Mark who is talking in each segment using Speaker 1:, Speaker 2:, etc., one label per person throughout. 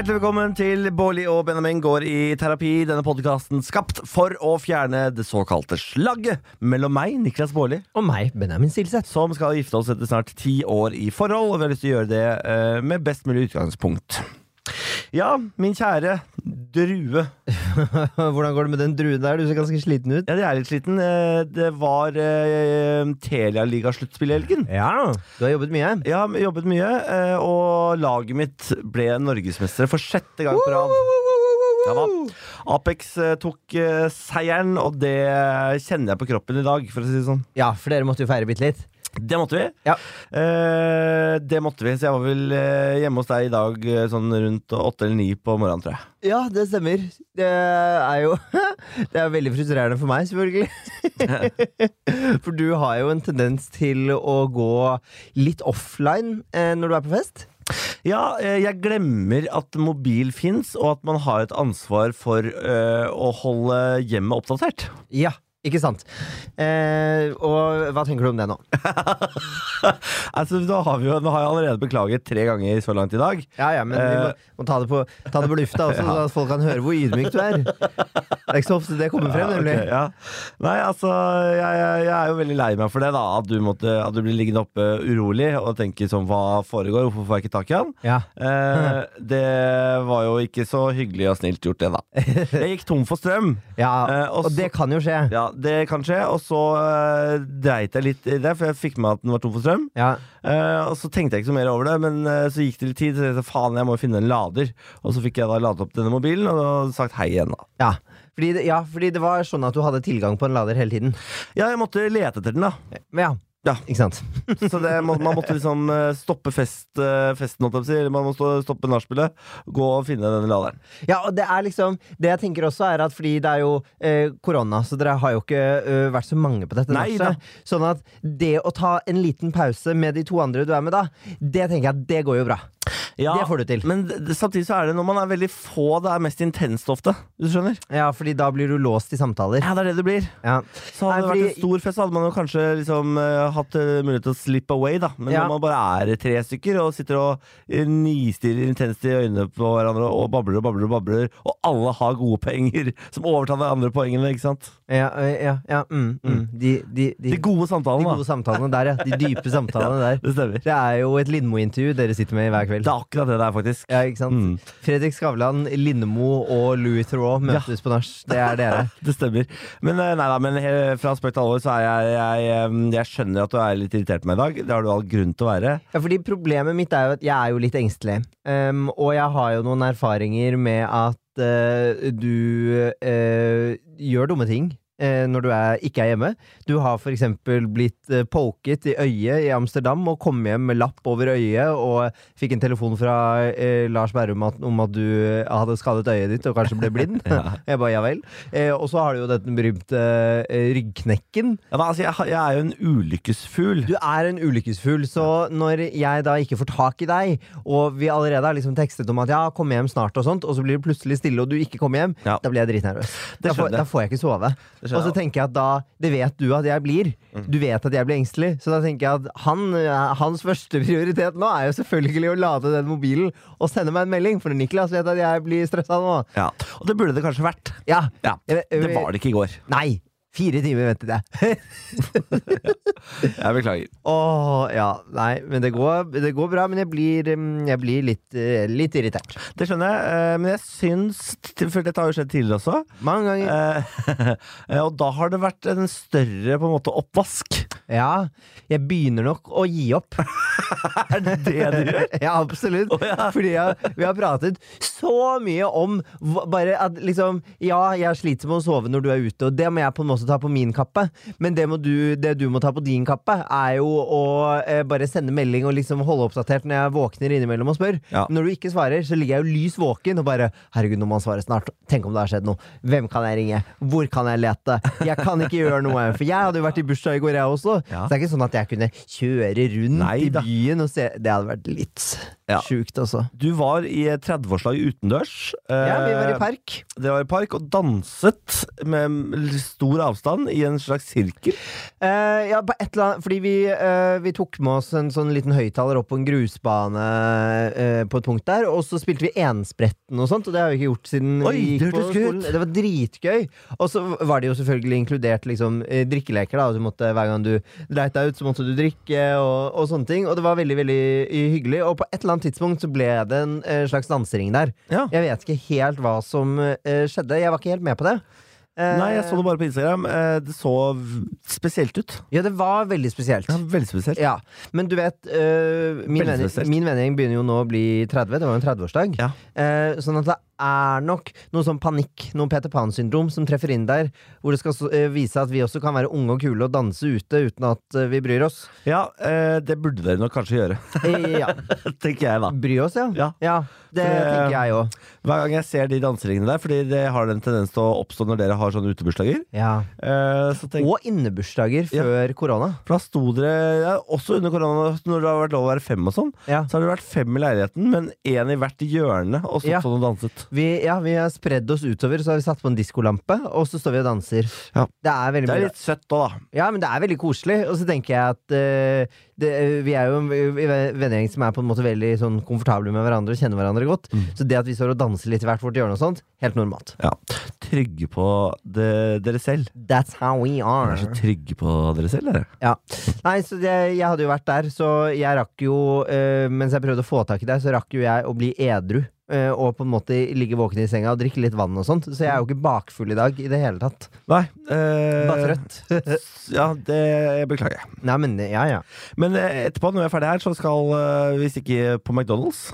Speaker 1: Hjertelig velkommen til Bårli og Benjamin går i terapi. Denne podkasten skapt for å fjerne det såkalte slagget mellom meg, Niklas Bårli,
Speaker 2: Og meg, Benjamin Silseth.
Speaker 1: som skal gifte oss etter snart ti år i forhold, og vi har lyst til å gjøre det eh, med best mulig utgangspunkt. Ja, min kjære drue.
Speaker 2: Hvordan går det med den druen der? Du ser ganske sliten ut.
Speaker 1: Ja, jeg er litt sliten. Eh, Det var eh, Telia-ligasluttspill i helgen.
Speaker 2: Ja, du har jobbet mye.
Speaker 1: Har jobbet mye, eh, og laget mitt ble norgesmestere for sjette gang på rad. Ja da. Apex eh, tok seieren, og det kjenner jeg på kroppen i dag, for å si det sånn.
Speaker 2: Ja, for dere måtte jo feire bitte litt.
Speaker 1: Det måtte vi.
Speaker 2: Ja.
Speaker 1: Eh, det måtte vi, så jeg var vel eh, hjemme hos deg i dag eh, sånn rundt åtte eller ni på morgenen, tror jeg.
Speaker 2: Ja, det stemmer. Det er jo Det er veldig frustrerende for meg, selvfølgelig. For du har jo en tendens til å gå litt offline eh, når du er på fest.
Speaker 1: Ja, jeg glemmer at mobil fins, og at man har et ansvar for å holde hjemmet oppdatert.
Speaker 2: Ja, ikke sant. Eh, og hva tenker du om det nå?
Speaker 1: altså, nå har, vi jo, nå har jeg allerede beklaget tre ganger så langt i dag.
Speaker 2: Ja, ja, men vi må, må ta, det på, ta det på lufta også, så at folk kan høre hvor ydmyk du er. Det er ikke så ofte det kommer frem,
Speaker 1: Ja,
Speaker 2: nemlig.
Speaker 1: ok, ja. Nei, altså, jeg, jeg, jeg er jo veldig lei meg for det, da. At du, måtte, at du blir liggende oppe urolig og tenker sånn Hva foregår? Hvorfor får jeg ikke tak i han?
Speaker 2: Ja.
Speaker 1: Eh, det var jo ikke så hyggelig og snilt gjort, det, da. Jeg gikk tom for strøm.
Speaker 2: Ja,
Speaker 1: Eh, og
Speaker 2: og det
Speaker 1: så-
Speaker 2: kan jo skje.
Speaker 1: Ja, det kan skje. Og så uh, dreit jeg litt i det, for jeg fikk med at den var tom for strøm.
Speaker 2: Ja.
Speaker 1: Uh, og så tenkte jeg ikke så mer over det, men uh, så gikk det litt tid. Så jeg sa faen, jeg må finne en lader. Og så fikk jeg da ladet opp denne mobilen og sagt hei igjen, da.
Speaker 2: Ja. Fordi det, ja, fordi det var sånn at du hadde tilgang på en lader hele tiden.
Speaker 1: Ja, jeg måtte lete etter den, da.
Speaker 2: Men ja,
Speaker 1: Ja.
Speaker 2: ikke sant.
Speaker 1: Så det, må, man måtte liksom eh, stoppe fest, eh, festen. Man må stoppe nachspielet. Gå og finne denne laderen.
Speaker 2: Ja, og det er liksom Det jeg tenker også, er at fordi det er jo eh, korona, så dere har jo ikke ø, vært så mange på dette nachet. Sånn at det å ta en liten pause med de to andre du er med da, det tenker jeg det går jo bra.
Speaker 1: Ja,
Speaker 2: Det får du til.
Speaker 1: Men det, samtidig så er det når man er veldig få, det er mest intenst ofte. Du skjønner?
Speaker 2: Ja, fordi da blir du låst i samtaler.
Speaker 1: Ja, det er det det blir.
Speaker 2: Ja.
Speaker 1: Så hadde
Speaker 2: Nei,
Speaker 1: det vært en stor fest, så hadde man jo kanskje liksom uh, hatt eh, mulighet til å slip away, da. Men
Speaker 2: Ja.
Speaker 1: når man bare er tre stykker og sitter og eh, nistirrer intenst i øynene på hverandre og babler og babler og babler, og alle har gode penger som overtar de andre poengene, ikke sant?
Speaker 2: Ja, ja, ja mm, mm. De, de, de,
Speaker 1: De gode
Speaker 2: de gode samtalene der, ja. De dype samtalene der.
Speaker 1: Det stemmer.
Speaker 2: Det er jo et Lindmo-intervju dere sitter med hver kveld.
Speaker 1: Det akkurat det det er, faktisk.
Speaker 2: Ja, ikke sant?
Speaker 1: Mm.
Speaker 2: Fredrik Skavlan, Lindmo og Louis Theroux møtes på nach. Det er dere.
Speaker 1: Det stemmer. Men eh, nei da, men fra spøk til alvor så er jeg, jeg Jeg skjønner at du er litt irritert på meg i dag. Det har du all grunn til å være.
Speaker 2: Ja, fordi Problemet mitt er jo at jeg er jo litt engstelig. Um, og jeg har jo noen erfaringer med at uh, du uh, gjør dumme ting. Når du er, ikke er hjemme. Du har f.eks. blitt uh, poket i øyet i Amsterdam og kom hjem med lapp over øyet og fikk en telefon fra eh, Lars Berrum om at du hadde skadet øyet ditt og kanskje ble blind.
Speaker 1: Ja.
Speaker 2: Jeg bare ja vel. Eh, og så har du jo den berømte eh, ryggknekken.
Speaker 1: Ja, men, altså, jeg, jeg er jo en ulykkesfugl.
Speaker 2: Du er en ulykkesfugl, så når jeg da ikke får tak i deg, og vi allerede har liksom tekstet om at ja, kom hjem snart og sånt, og så blir det plutselig stille, og du ikke kommer hjem,
Speaker 1: Ja.
Speaker 2: da blir jeg dritnervøs. Da, får-
Speaker 1: jeg.
Speaker 2: da får jeg ikke sove. Og så tenker jeg at da Det vet du at jeg blir. Du vet at jeg blir engstelig, så da tenker jeg at han, eh, hans første prioritet nå er jo selvfølgelig å lade den mobilen og sende meg en melding, for Niklas vet at jeg blir stressa nå.
Speaker 1: Ja. Og det burde det kanskje vært.
Speaker 2: Ja.
Speaker 1: Ja,
Speaker 2: Jeg- jeg-
Speaker 1: Det var det ikke i går.
Speaker 2: Nei! Fire timer ventet jeg.
Speaker 1: Jeg beklager.
Speaker 2: Åh, ja. Nei, men det går, det går bra. Men jeg blir, mm, jeg blir litt, eh, litt irritert.
Speaker 1: Det skjønner jeg, eh, men jeg syns For dette har jo skjedd tidligere også.
Speaker 2: Mange ganger.
Speaker 1: Eh, og da har det vært en større på en måte oppvask.
Speaker 2: Ja, jeg begynner nok å gi opp.
Speaker 1: Er det det du gjør?
Speaker 2: ja, absolutt.
Speaker 1: Oh, ja.
Speaker 2: Fordi jeg, vi har pratet så mye om bare at liksom Ja, jeg sliter med å sove når du er ute, og det må jeg på en måte ta på min kappe. Men det, må du, det du må ta på din kappe, er jo å eh, bare sende melding og liksom holde oppdatert når jeg våkner innimellom og spør.
Speaker 1: Ja.
Speaker 2: Når du ikke svarer, så ligger jeg jo lys våken og bare Herregud, nå må han svare snart. Tenk om det har skjedd noe. Hvem kan jeg ringe? Hvor kan jeg lete? Jeg kan ikke gjøre noe. For jeg hadde jo vært i bursdag i går, jeg også.
Speaker 1: Ja.
Speaker 2: Så det er ikke sånn at jeg kunne kjøre rundt
Speaker 1: Nei
Speaker 2: i byen og se Det hadde vært litt
Speaker 1: Ja.
Speaker 2: Sjukt, altså.
Speaker 1: Du var i 30-årslag utendørs.
Speaker 2: Ja, vi var i
Speaker 1: Eh,
Speaker 2: park.
Speaker 1: Det var i park, og danset med stor avstand i en slags sirkel.
Speaker 2: Uh, ja, på et eller annet Fordi vi, uh, vi tok med oss en sånn liten høyttaler opp på en grusbane uh, på et punkt der, og så spilte vi enspretten og sånt, og det har vi ikke gjort siden
Speaker 1: Oi,
Speaker 2: vi
Speaker 1: det
Speaker 2: gikk på skolen. Det var dritgøy. Og så var det jo selvfølgelig inkludert liksom drikkeleker, da. Du måtte, hver gang du dreit deg ut, så måtte du drikke, og, og sånne ting. Og det var veldig, veldig hyggelig. Og på et eller annet tidspunkt så ble det en slags dansering der.
Speaker 1: Ja.
Speaker 2: Jeg vet ikke helt hva som skjedde. Jeg var ikke helt med på det.
Speaker 1: Nei, jeg så det bare på Instagram. Eh, Det så spesielt ut.
Speaker 2: Ja, det var veldig spesielt.
Speaker 1: Ja, veldig spesielt.
Speaker 2: Ja, men du vet uh, min, vennegjeng begynner jo nå å bli 30. Det var jo en 30-årsdag.
Speaker 1: Ja.
Speaker 2: Uh, sånn at det er nok noe sånn panikk, noe Peter Pan-syndrom, som treffer inn der. Hvor det skal vise at vi også kan være unge og kule og danse ute uten at vi bryr oss.
Speaker 1: Ja, det burde dere nok kanskje gjøre,
Speaker 2: ja.
Speaker 1: tenker jeg da.
Speaker 2: Bry oss, ja.
Speaker 1: Ja.
Speaker 2: det
Speaker 1: For,
Speaker 2: tenker jeg òg.
Speaker 1: Hver gang jeg ser de danseringene der, fordi det har en tendens til å oppstå når dere har sånne utebursdager,
Speaker 2: Ja.
Speaker 1: eh, så tenk,
Speaker 2: Og innebursdager før korona.
Speaker 1: For da sto dere ja, også under korona, når det har vært lov å være fem og sånn,
Speaker 2: Ja.
Speaker 1: så har det vært fem i leiligheten, men én i hvert hjørne, og så
Speaker 2: Ja.
Speaker 1: sånn og danset.
Speaker 2: Vi, ja, vi har spredd oss utover, så har vi satt på en diskolampe, og så står vi og danser.
Speaker 1: Ja.
Speaker 2: Det er veldig
Speaker 1: Det er litt søtt òg, da.
Speaker 2: Ja, men det er veldig koselig. Og så tenker jeg at uh, det, vi er jo en vennegjeng som er på en måte veldig sånn komfortable med hverandre og kjenner hverandre godt.
Speaker 1: Mm.
Speaker 2: Så det at vi står og danser litt i hvert vårt hjørne og sånt, helt normalt.
Speaker 1: Ja. Trygge på det, dere selv.
Speaker 2: That's how we
Speaker 1: Dere
Speaker 2: are.
Speaker 1: er så trygge på dere selv, dere.
Speaker 2: Ja. Nei, så det, jeg hadde jo vært der, så jeg rakk jo uh, Mens jeg prøvde å få tak i deg, så rakk jo jeg å bli edru. Uh, og på en måte ligge våken i senga og drikke litt vann og sånt. Så jeg er jo ikke bakfull i dag i det hele tatt.
Speaker 1: Nei. Uh,
Speaker 2: Bare trøtt.
Speaker 1: ja, det beklager jeg.
Speaker 2: Nei, men ja, ja.
Speaker 1: Men etterpå, når vi er ferdig her, så skal vi stikke på McDonald's.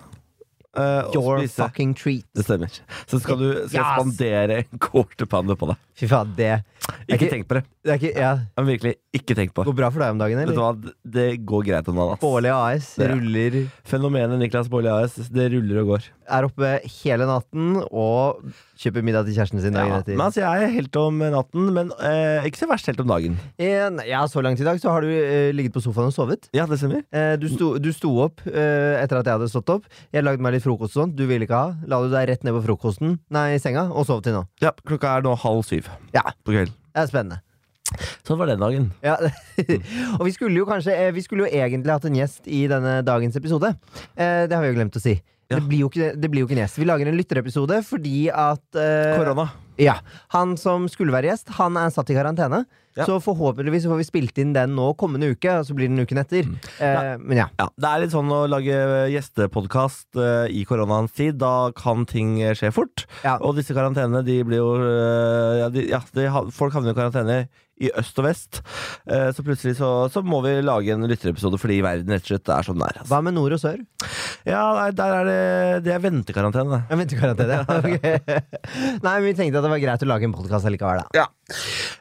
Speaker 1: Og
Speaker 2: Your
Speaker 1: spise.
Speaker 2: fucking treat.
Speaker 1: Det stemmer. Så skal du skal
Speaker 2: Yes.
Speaker 1: spandere en quarterpanne på deg.
Speaker 2: Fy faen, det,
Speaker 1: Ikke
Speaker 2: ikke-
Speaker 1: tenk på det.
Speaker 2: det ikke, ja,
Speaker 1: Men virkelig, ikke tenk på det.
Speaker 2: går bra for deg om dagen,
Speaker 1: Vet du hva, det går greit om dagen.
Speaker 2: Bårli AS
Speaker 1: Det-
Speaker 2: ruller
Speaker 1: Fenomenet Niklas Bårli AS, det ruller og går.
Speaker 2: er oppe hele natten og kjøper middag til kjæresten sin dagen etter.
Speaker 1: men altså, jeg er helt om natten, men eh, ikke så verst helt om dagen.
Speaker 2: En, nei, ja, så langt i dag så har du eh, ligget på sofaen og sovet.
Speaker 1: Ja, det stemmer.
Speaker 2: Eh, du, sto, du sto opp eh, etter at jeg hadde stått opp. Jeg lagde meg litt frokost og sånt. Du ville ikke ha. La du deg rett ned på frokosten, nei, i senga, og sov til nå.
Speaker 1: Ja, klokka er nå halv syv
Speaker 2: Ja,
Speaker 1: på kvelden.
Speaker 2: det er spennende.
Speaker 1: Sånn var den dagen.
Speaker 2: Ja. og vi skulle jo kanskje eh, Vi skulle jo egentlig hatt en gjest i denne dagens episode. Eh, det har vi jo glemt å si.
Speaker 1: Ja.
Speaker 2: Det, blir jo ikke, det blir jo ikke nes. Vi lager en lytterepisode fordi at eh,
Speaker 1: Korona.
Speaker 2: Ja. Han som skulle være gjest, han er satt i karantene.
Speaker 1: Ja.
Speaker 2: Så forhåpentligvis får vi spilt inn den nå kommende uke, og så blir den uken etter. Eh, men ja.
Speaker 1: Ja, Det er litt sånn å lage gjestepodkast eh, i koronaens tid. Da kan ting skje fort.
Speaker 2: Ja.
Speaker 1: Og disse karantenene, de blir jo eh, Ja, de, ja de, folk havner i karantene i øst og vest. Eh, så plutselig så, så må vi lage en lytterepisode fordi verden rett og slett er sånn den er. Altså.
Speaker 2: Hva med nord og sør?
Speaker 1: Ja, nei, der er det Det er ventekarantene.
Speaker 2: Ja, ventekarantene, ja. Okay. Nei, men vi tenkte at det var greit å lage en podkast allikevel, da.
Speaker 1: Ja.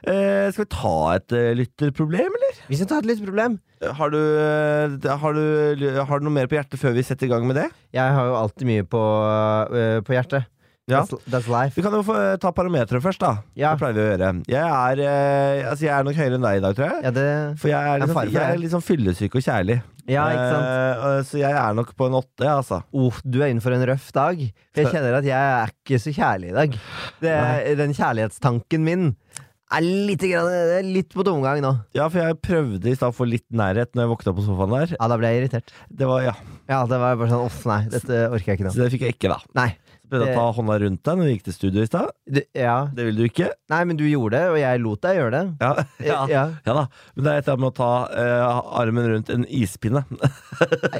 Speaker 1: Eh, skal vi ta et eh, lytterproblem, eller?
Speaker 2: Vi skal ta et lytterproblem.
Speaker 1: Har du, eh, har, du, har du noe mer på hjertet før vi setter i gang med det?
Speaker 2: Jeg har jo alltid mye på, øh, på hjertet.
Speaker 1: Ja.
Speaker 2: That's, that's life.
Speaker 1: Vi kan jo få eh, ta parameteret først, da.
Speaker 2: Ja.
Speaker 1: Det pleier vi å gjøre. Jeg er, eh, altså jeg er nok høyere enn deg i dag, tror jeg.
Speaker 2: Ja, det
Speaker 1: For jeg er,
Speaker 2: er er
Speaker 1: liksom,
Speaker 2: fare for
Speaker 1: jeg er
Speaker 2: det.
Speaker 1: litt sånn fyllesyk og kjærlig.
Speaker 2: Ja, ikke sant?
Speaker 1: Eh, så jeg er nok på en åtte, altså.
Speaker 2: oh, Du er innenfor en røff dag. Jeg kjenner at jeg er ikke så kjærlig i dag. Det, den kjærlighetstanken min er litt, grann, litt på tomgang nå.
Speaker 1: Ja, for jeg prøvde i stad å få litt nærhet når jeg våkna på sofaen der.
Speaker 2: Ja, da ble jeg irritert.
Speaker 1: Det var, ja,
Speaker 2: Ja, det var bare sånn åh, nei, dette orker jeg ikke nå.
Speaker 1: Så det fikk jeg ikke, da.
Speaker 2: Nei.
Speaker 1: Prøvde å ta hånda rundt deg når vi gikk til studio i stad.
Speaker 2: Ja.
Speaker 1: Det vil du ikke.
Speaker 2: Nei, men du gjorde det, og jeg lot deg gjøre det.
Speaker 1: Ja, ja.
Speaker 2: Ja.
Speaker 1: ja da. Men det er et eller annet med å ta uh, armen rundt en ispinne.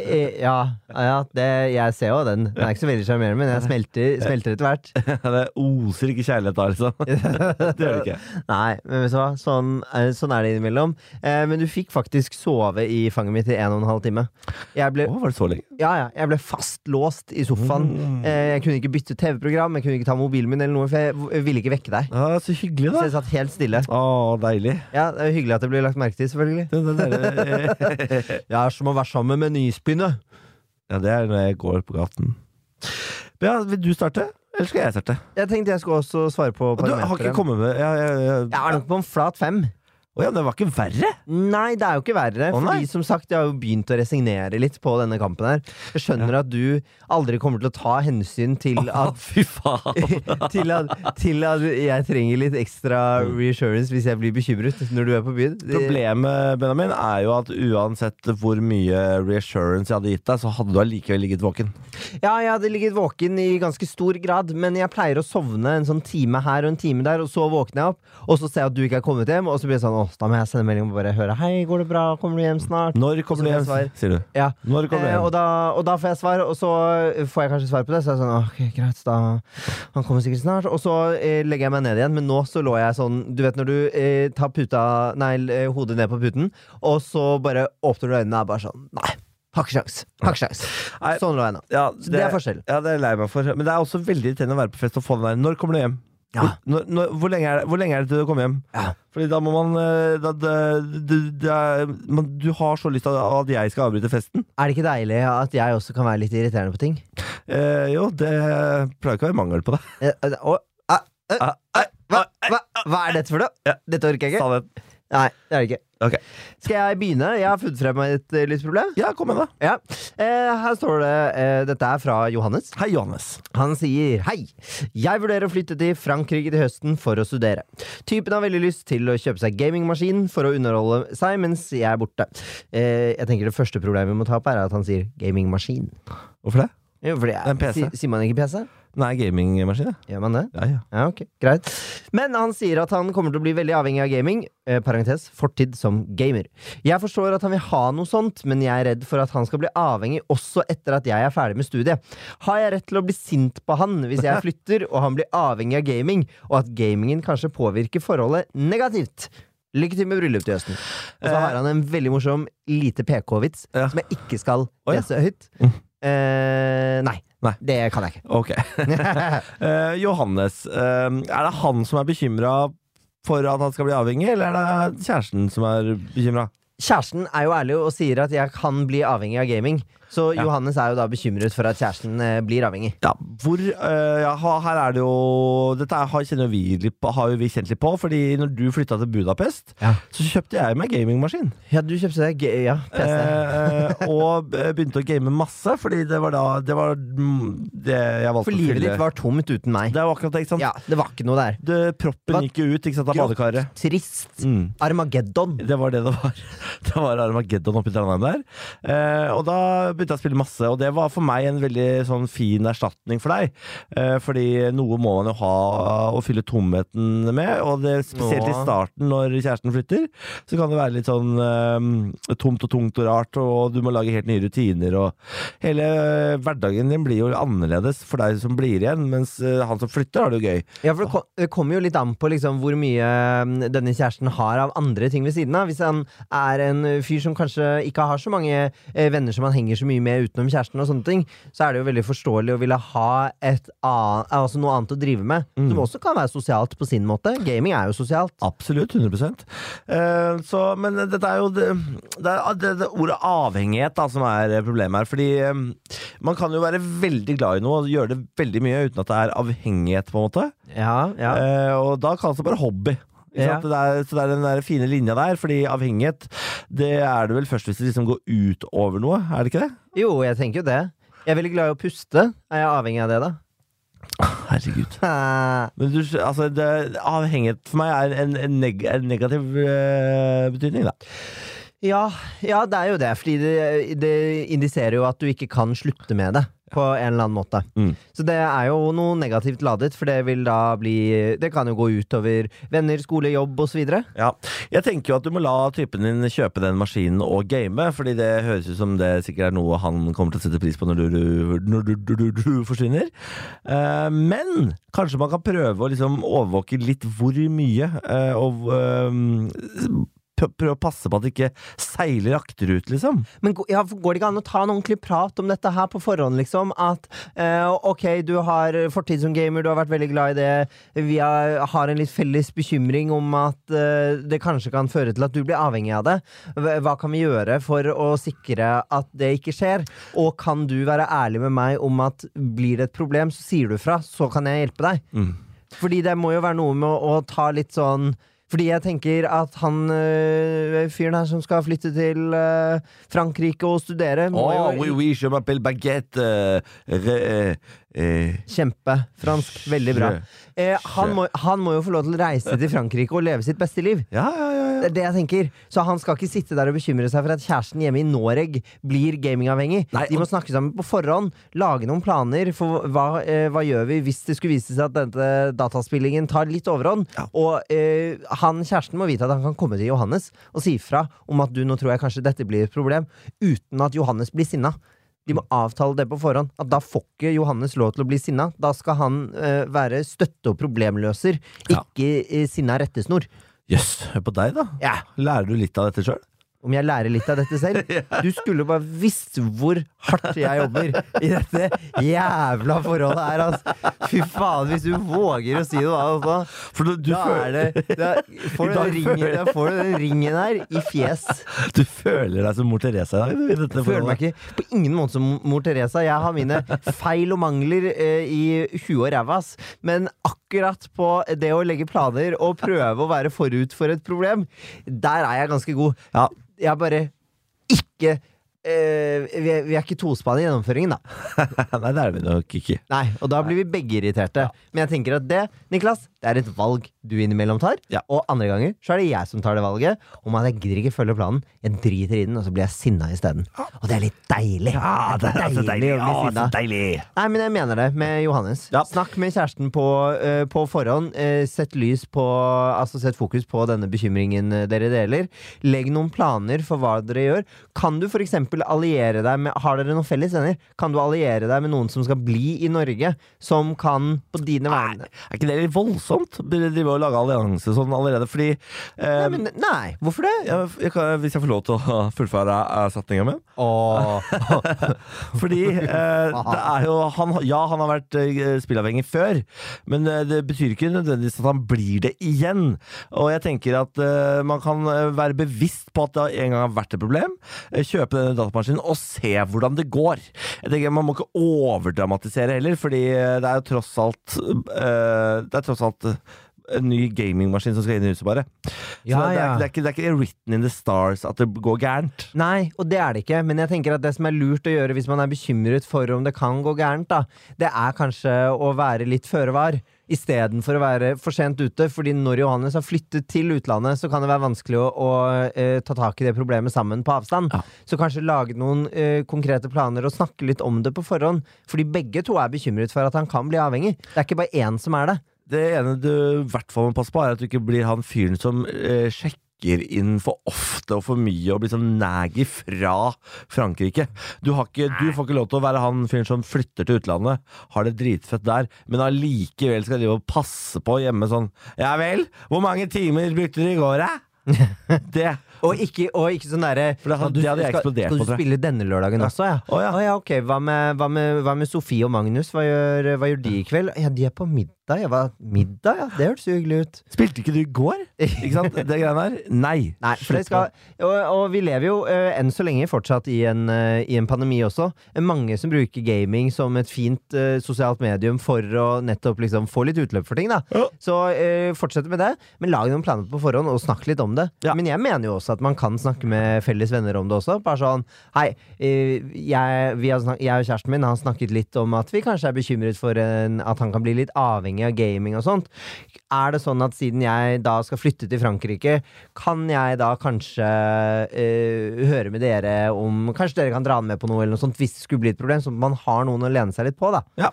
Speaker 2: Eh, Ja, ja det, jeg ser jo den. Den er ikke så veldig sjarmerende, men jeg smelter, smelter etter hvert.
Speaker 1: det oser ikke kjærlighet da, liksom. det gjør det ikke.
Speaker 2: Nei, men vet du hva? Sånn, eh, sånn er det innimellom. Uh, men du fikk faktisk sove i fanget mitt i en og en halv time. Jeg ble,
Speaker 1: oh, var det så lenge?
Speaker 2: ja, ja, jeg ble fastlåst i sofaen.
Speaker 1: Mm.
Speaker 2: Uh, jeg kunne ikke bytte TV-program, jeg kunne ikke ta mobilen min, eller noe, for jeg ville ikke vekke deg.
Speaker 1: Ja, så hyggelig,
Speaker 2: Så
Speaker 1: da.
Speaker 2: jeg satt helt stille.
Speaker 1: Å, deilig.
Speaker 2: Ja, Det er hyggelig at det blir lagt merke til, selvfølgelig.
Speaker 1: Det, det, det,
Speaker 2: Jeg er som å være sammen med nyspinnet.
Speaker 1: ja, det er når jeg går på gaten. Ja, vil du starte? Eller skal jeg starte?
Speaker 2: Jeg tenkte jeg skulle også svare på
Speaker 1: Du har ikke kommet med Jeg, jeg, jeg,
Speaker 2: Jeg er nok på en flat fem.
Speaker 1: Å ja, det var ikke verre?
Speaker 2: Nei, det er jo ikke verre.
Speaker 1: Å,
Speaker 2: fordi som sagt, jeg har jo begynt å resignere litt på denne kampen her. Jeg skjønner at du aldri kommer til å ta hensyn til
Speaker 1: at
Speaker 2: at
Speaker 1: fy faen.
Speaker 2: til at, til at jeg trenger litt ekstra reassurance hvis jeg blir bekymret når du er på byen.
Speaker 1: Problemet Benjamin, er jo at uansett hvor mye reassurance jeg hadde gitt deg, så hadde du allikevel ligget våken.
Speaker 2: Ja, jeg hadde ligget våken i ganske stor grad, men jeg pleier å sovne en sånn time her og en time der, og så våkner jeg opp, og så ser jeg at du ikke er kommet hjem, og så blir jeg sånn, da må jeg sende melding og bare høre, hei, går det bra, kommer du hjem snart?
Speaker 1: Når kommer du hjem, sier du.
Speaker 2: Ja,
Speaker 1: Når kommer du
Speaker 2: eh,
Speaker 1: hjem?
Speaker 2: og, da, og da får jeg svar, og så får jeg kanskje svar på det, så jeg er sånn, ok, greit, da, han kommer sikkert snart, og så eh, legger jeg meg ned igjen, men nå så lå jeg sånn, du vet når du eh, tar puta, nei, eh, hodet ned på puten, og så bare åpner du øynene og er bare sånn, nei, har ikke sjans, har ikke sjans. Sånn lå jeg nå.
Speaker 1: Ja,
Speaker 2: Så det er forskjell.
Speaker 1: Ja, det er jeg lei meg for. Men det er også veldig irriterende å være på fest og få den der. Når kommer du hjem?
Speaker 2: Ja.
Speaker 1: Når, når, hvor, lenge det, hvor lenge er det til du kommer hjem?
Speaker 2: Ja.
Speaker 1: Fordi da må man da, da, da, er, man, Du har så lyst til at jeg skal avbryte festen.
Speaker 2: Er det ikke deilig at jeg også kan være litt irriterende på ting?
Speaker 1: Eh, jo, det pleier ikke å være mangel på det.
Speaker 2: Eh, eh, å, eh, eh, hva, hva, hva er dette for noe? Dette orker jeg ikke. Nei, det er det ikke.
Speaker 1: Okay.
Speaker 2: Skal jeg begynne? Jeg har funnet frem et uh, lysproblem.
Speaker 1: Ja, kom igjen, da.
Speaker 2: Ja. Eh, her står det eh, Dette er fra Johannes.
Speaker 1: Hei, Johannes.
Speaker 2: Han sier hei. Jeg vurderer å flytte til Frankrike til høsten for å studere. Typen har veldig lyst til å kjøpe seg gamingmaskin for å underholde seg mens jeg er borte. Eh, jeg tenker Det første problemet vi må ta opp, er at han sier gamingmaskin.
Speaker 1: Hvorfor det?
Speaker 2: Jo, fordi
Speaker 1: Det er en PC.
Speaker 2: Sier man ikke PC?
Speaker 1: Nei, gamingmaskin, ja.
Speaker 2: Gjør man det?
Speaker 1: Ja, ja.
Speaker 2: Ja, ok, greit Men han sier at han kommer til å bli veldig avhengig av gaming eh, Parentes, fortid som gamer Jeg forstår at han vil ha noe sånt Men jeg er redd for at han skal bli avhengig Også etter at jeg er ferdig med studiet Har jeg rett til å bli sint på han Hvis jeg flytter og han blir avhengig av gaming Og at gamingen kanskje påvirker forholdet negativt Lykke til med bryllup til høsten Og så har han en veldig morsom Lite PK-vits
Speaker 1: Ja.
Speaker 2: Som jeg ikke skal lese høyt
Speaker 1: Mm.
Speaker 2: eh, Nei,
Speaker 1: Nei.
Speaker 2: det kan jeg ikke
Speaker 1: Ok. Eh, Johannes, eh, er det han som er bekymra for at han skal bli avhengig, eller er det kjæresten som er bekymra?
Speaker 2: Kjæresten er jo ærlig og sier at jeg kan bli avhengig av gaming. Så. Johannes er jo da bekymret for at kjæresten eh, blir avhengig.
Speaker 1: Ja, hvor eh, ja, Her er det jo Dette har, kjenner vi litt på, har vi kjent litt på, fordi når du flytta til Budapest,
Speaker 2: Ja.
Speaker 1: så kjøpte jeg meg gamingmaskin.
Speaker 2: Ja, du kjøpte deg ja, PC.
Speaker 1: Eh, og begynte å game masse, fordi det var da Det var mm, det jeg valgte
Speaker 2: For livet ditt var tomt uten meg.
Speaker 1: Det var akkurat det, ikke sant?
Speaker 2: Ja, det var ikke noe der.
Speaker 1: Det, proppen
Speaker 2: Hva-
Speaker 1: gikk jo ut ikke sant, av badekaret.
Speaker 2: Trist.
Speaker 1: Mm.
Speaker 2: Armageddon.
Speaker 1: Det var det det var. Det var Armageddon oppi Trondheim der. Eh, og da begynte jeg å spille masse, og det var for meg en veldig sånn fin erstatning for deg. Eh, fordi noe må man jo ha å fylle tomheten med, og det, spesielt i starten når kjæresten flytter, så kan det være litt sånn eh, tomt og tungt og rart, og du må lage helt nye rutiner, og hele eh, hverdagen din blir jo annerledes for deg som blir igjen, mens eh, han som flytter har det jo gøy.
Speaker 2: Ja, for det, kom, det kommer jo litt an på liksom, hvor mye mm, denne kjæresten har av andre ting ved siden av. Hvis han er en fyr som kanskje ikke har så mange eh, venner som han henger så mye med utenom kjæresten, og sånne ting, så er det jo veldig forståelig å ville ha et annet, altså noe annet å drive med.
Speaker 1: Mm.
Speaker 2: Som også kan være sosialt på sin måte. Gaming er jo sosialt.
Speaker 1: Absolutt, 100 uh, så, Men dette er jo det, det, er, det, det ordet avhengighet da, som er problemet her. Fordi um, man kan jo være veldig glad i noe og gjøre det veldig mye uten at det er avhengighet, på en måte.
Speaker 2: Ja, ja.
Speaker 1: Uh, og da kalles det bare hobby.
Speaker 2: Ja.
Speaker 1: Det er, så det er den der fine linja der, fordi avhengighet Det er det vel først hvis det liksom går ut over noe, er det ikke det?
Speaker 2: Jo, jeg tenker jo det. Jeg er veldig glad i å puste. Er jeg avhengig av det, da?
Speaker 1: Herregud. Men du, altså, det, avhengighet for meg er en, en, neg en negativ eh, betydning, da.
Speaker 2: Ja, ja, det er jo det. Fordi det, det indiserer jo at du ikke kan slutte med det. På en eller annen måte.
Speaker 1: Mm.
Speaker 2: Så det er jo noe negativt ladet, for det vil da bli Det kan jo gå utover venner, skole, jobb osv.
Speaker 1: Ja. Jeg tenker jo at du må la typen din kjøpe den maskinen og game, fordi det høres ut som det sikkert er noe han kommer til å sette pris på når du, når du, du, du, forsvinner. Uh, men kanskje man kan prøve å liksom overvåke litt hvor mye, uh, og pr- prøve å passe på at det ikke seiler akterut, liksom.
Speaker 2: Men ja, går det ikke an å ta en ordentlig prat om dette her på forhånd, liksom? At eh, ok, du har fortid som gamer, du har vært veldig glad i det. Vi har, har en litt felles bekymring om at eh, det kanskje kan føre til at du blir avhengig av det. Hva kan vi gjøre for å sikre at det ikke skjer? Og kan du være ærlig med meg om at blir det et problem, så sier du fra, så kan jeg hjelpe deg.
Speaker 1: Mm.
Speaker 2: Fordi det må jo være noe med å, å ta litt sånn Fordi jeg tenker at han øh, fyren her som skal flytte til øh, Frankrike og studere,
Speaker 1: Oh,
Speaker 2: jo
Speaker 1: oui, oui, je m'appelle baguette. Uh, re, eh, eh,
Speaker 2: Kjempe. Fransk. Veldig bra. Eh, han, må, han må jo få lov til å reise til Frankrike og leve sitt beste liv.
Speaker 1: Ja, ja, ja.
Speaker 2: Det er det jeg tenker. Så han skal ikke sitte der og bekymre seg for at kjæresten hjemme i Noreg blir gamingavhengig.
Speaker 1: Nei,
Speaker 2: De må snakke sammen på forhånd, lage noen planer for hva, eh, hva gjør vi hvis det skulle vise seg at denne dataspillingen tar litt overhånd. Og eh, han kjæresten må vite at han kan komme til Johannes og si ifra om at du, nå tror jeg kanskje dette blir et problem, uten at Johannes blir sinna. De må avtale det på forhånd. At Da får ikke Johannes lov til å bli sinna. Da skal han eh, være støtte- og problemløser, ikke ja. sinna rettesnor.
Speaker 1: Jøss, hør på deg, da.
Speaker 2: Ja.
Speaker 1: Lærer du litt av dette sjøl?
Speaker 2: Om jeg lærer litt av dette selv? Du skulle bare visst hvor hardt jeg jobber i dette jævla forholdet her, altså. Fy faen, hvis du våger å si noe annet da,
Speaker 1: For du, du,
Speaker 2: da er det da får, du ringen, da får du den ringen her i fjes.
Speaker 1: du føler deg som mor Teresa i dette
Speaker 2: forholdet? føler meg ikke på ingen måte som mor Teresa. Jeg har mine feil og mangler eh, i huet og ræva. Men akkurat på det å legge planer og prøve å være forut for et problem, der er jeg ganske god.
Speaker 1: Ja.
Speaker 2: Jeg bare ikke Uh, vi, er, vi er ikke tospann i gjennomføringen, da.
Speaker 1: Nei, det er vi nok ikke.
Speaker 2: Nei, Og da blir vi begge irriterte. Men jeg tenker at det, Niklas, det er et valg du innimellom tar.
Speaker 1: Ja.
Speaker 2: Og andre ganger så er det jeg som tar det valget om at jeg gidder ikke følge planen. Jeg driter i den, og så blir jeg sinna isteden. Og det er litt deilig.
Speaker 1: Ja, det er deilig, deilig!
Speaker 2: å bli
Speaker 1: Ja,
Speaker 2: sinna. Nei, men jeg mener det med Johannes.
Speaker 1: Ja.
Speaker 2: Snakk med kjæresten på, uh, på forhånd. Uh, sett lys på Altså sett fokus på denne bekymringen eh, dere deler. Legg noen planer for hva dere gjør. Kan du f.eks. alliere deg med Har dere noen felles venner? Kan du alliere deg med noen som skal bli i Norge? Som kan på dine vegne
Speaker 1: Er ikke det litt voldsomt? Burde Drive og lage allianse sånn allerede? Fordi eh,
Speaker 2: Nei, men, nei, hvorfor det?
Speaker 1: Jeg, jeg kan, Hvis jeg får lov til å fullføre eh, setninga mi? Fordi eh, det er jo han, Ja, han har vært eh, spillavhengig før, men eh, det betyr ikke nødvendigvis at han blir det igjen. Og jeg tenker at eh, man kan være bevisst på at det en gang har vært et problem. kjøpe denne datamaskinen og se hvordan det går. Jeg tenker Man må ikke overdramatisere heller, fordi det er jo tross alt eh, Det er tross alt en ny gamingmaskin som skal inn i huset, bare. Så
Speaker 2: Ja,
Speaker 1: det, er,
Speaker 2: ja.
Speaker 1: ikke- det, er ikke, det er ikke written in the stars at det går gærent.
Speaker 2: Nei, og det er det ikke. Men jeg tenker at det som er lurt å gjøre hvis man er bekymret for om det kan gå gærent, da, det er kanskje å være litt føre var. Istedenfor å være for sent ute. Fordi når Johannes har flyttet til utlandet, så kan det være vanskelig å, å eh, ta tak i det problemet sammen på avstand.
Speaker 1: Ja.
Speaker 2: Så kanskje lage noen eh, konkrete planer og snakke litt om det på forhånd. Fordi begge to er bekymret for at han kan bli avhengig. Det er ikke bare én som er det.
Speaker 1: Det ene du i hvert fall må passe på, er at du ikke blir han fyren som eh, sjekker inn for ofte og for mye og blir sånn naggy fra Frankrike. Du, har ikke, du får ikke lov til å være han fyren som flytter til utlandet, har det dritfett der, men allikevel skal drive og passe på hjemme sånn Ja vel, hvor mange timer brukte du i går, da? Det
Speaker 2: Og ikke, og ikke sånn derre
Speaker 1: For det hadde- det hadde jeg
Speaker 2: skal,
Speaker 1: eksplodert
Speaker 2: skal
Speaker 1: på,
Speaker 2: du spille denne lørdagen også, ja?
Speaker 1: Å, ja.
Speaker 2: ok. Hva med, hva, med, hva med Sofie og Magnus? Hva gjør, hva gjør de i kveld? Ja, de er på middag. Ja, hva? middag, ja. Det hørtes jo hyggelig ut.
Speaker 1: Spilte ikke du i går? Ikke sant? Det greiene der? Nei.
Speaker 2: Nei, for det skal Og, og vi lever jo uh, enn så lenge fortsatt i en, uh, i en pandemi også. Mange som bruker gaming som et fint uh, sosialt medium for å nettopp liksom få litt utløp for ting, da.
Speaker 1: Ja.
Speaker 2: Så fortsett med det, men lag noen planer på forhånd, og snakk litt om det.
Speaker 1: Ja.
Speaker 2: Men jeg mener jo også at man kan snakke med felles venner om det også. Bare sånn Hei, eh, jeg, snak jeg og kjæresten min har snakket litt om at vi kanskje er bekymret for en, at han kan bli litt avhengig av gaming og sånt. Er det sånn at siden jeg da skal flytte til Frankrike, kan jeg da kanskje uh, høre med dere om Kanskje dere kan dra han med på noe, eller noe sånt, hvis det skulle bli et problem, sånn at man har noen å lene seg litt på, da.
Speaker 1: Ja.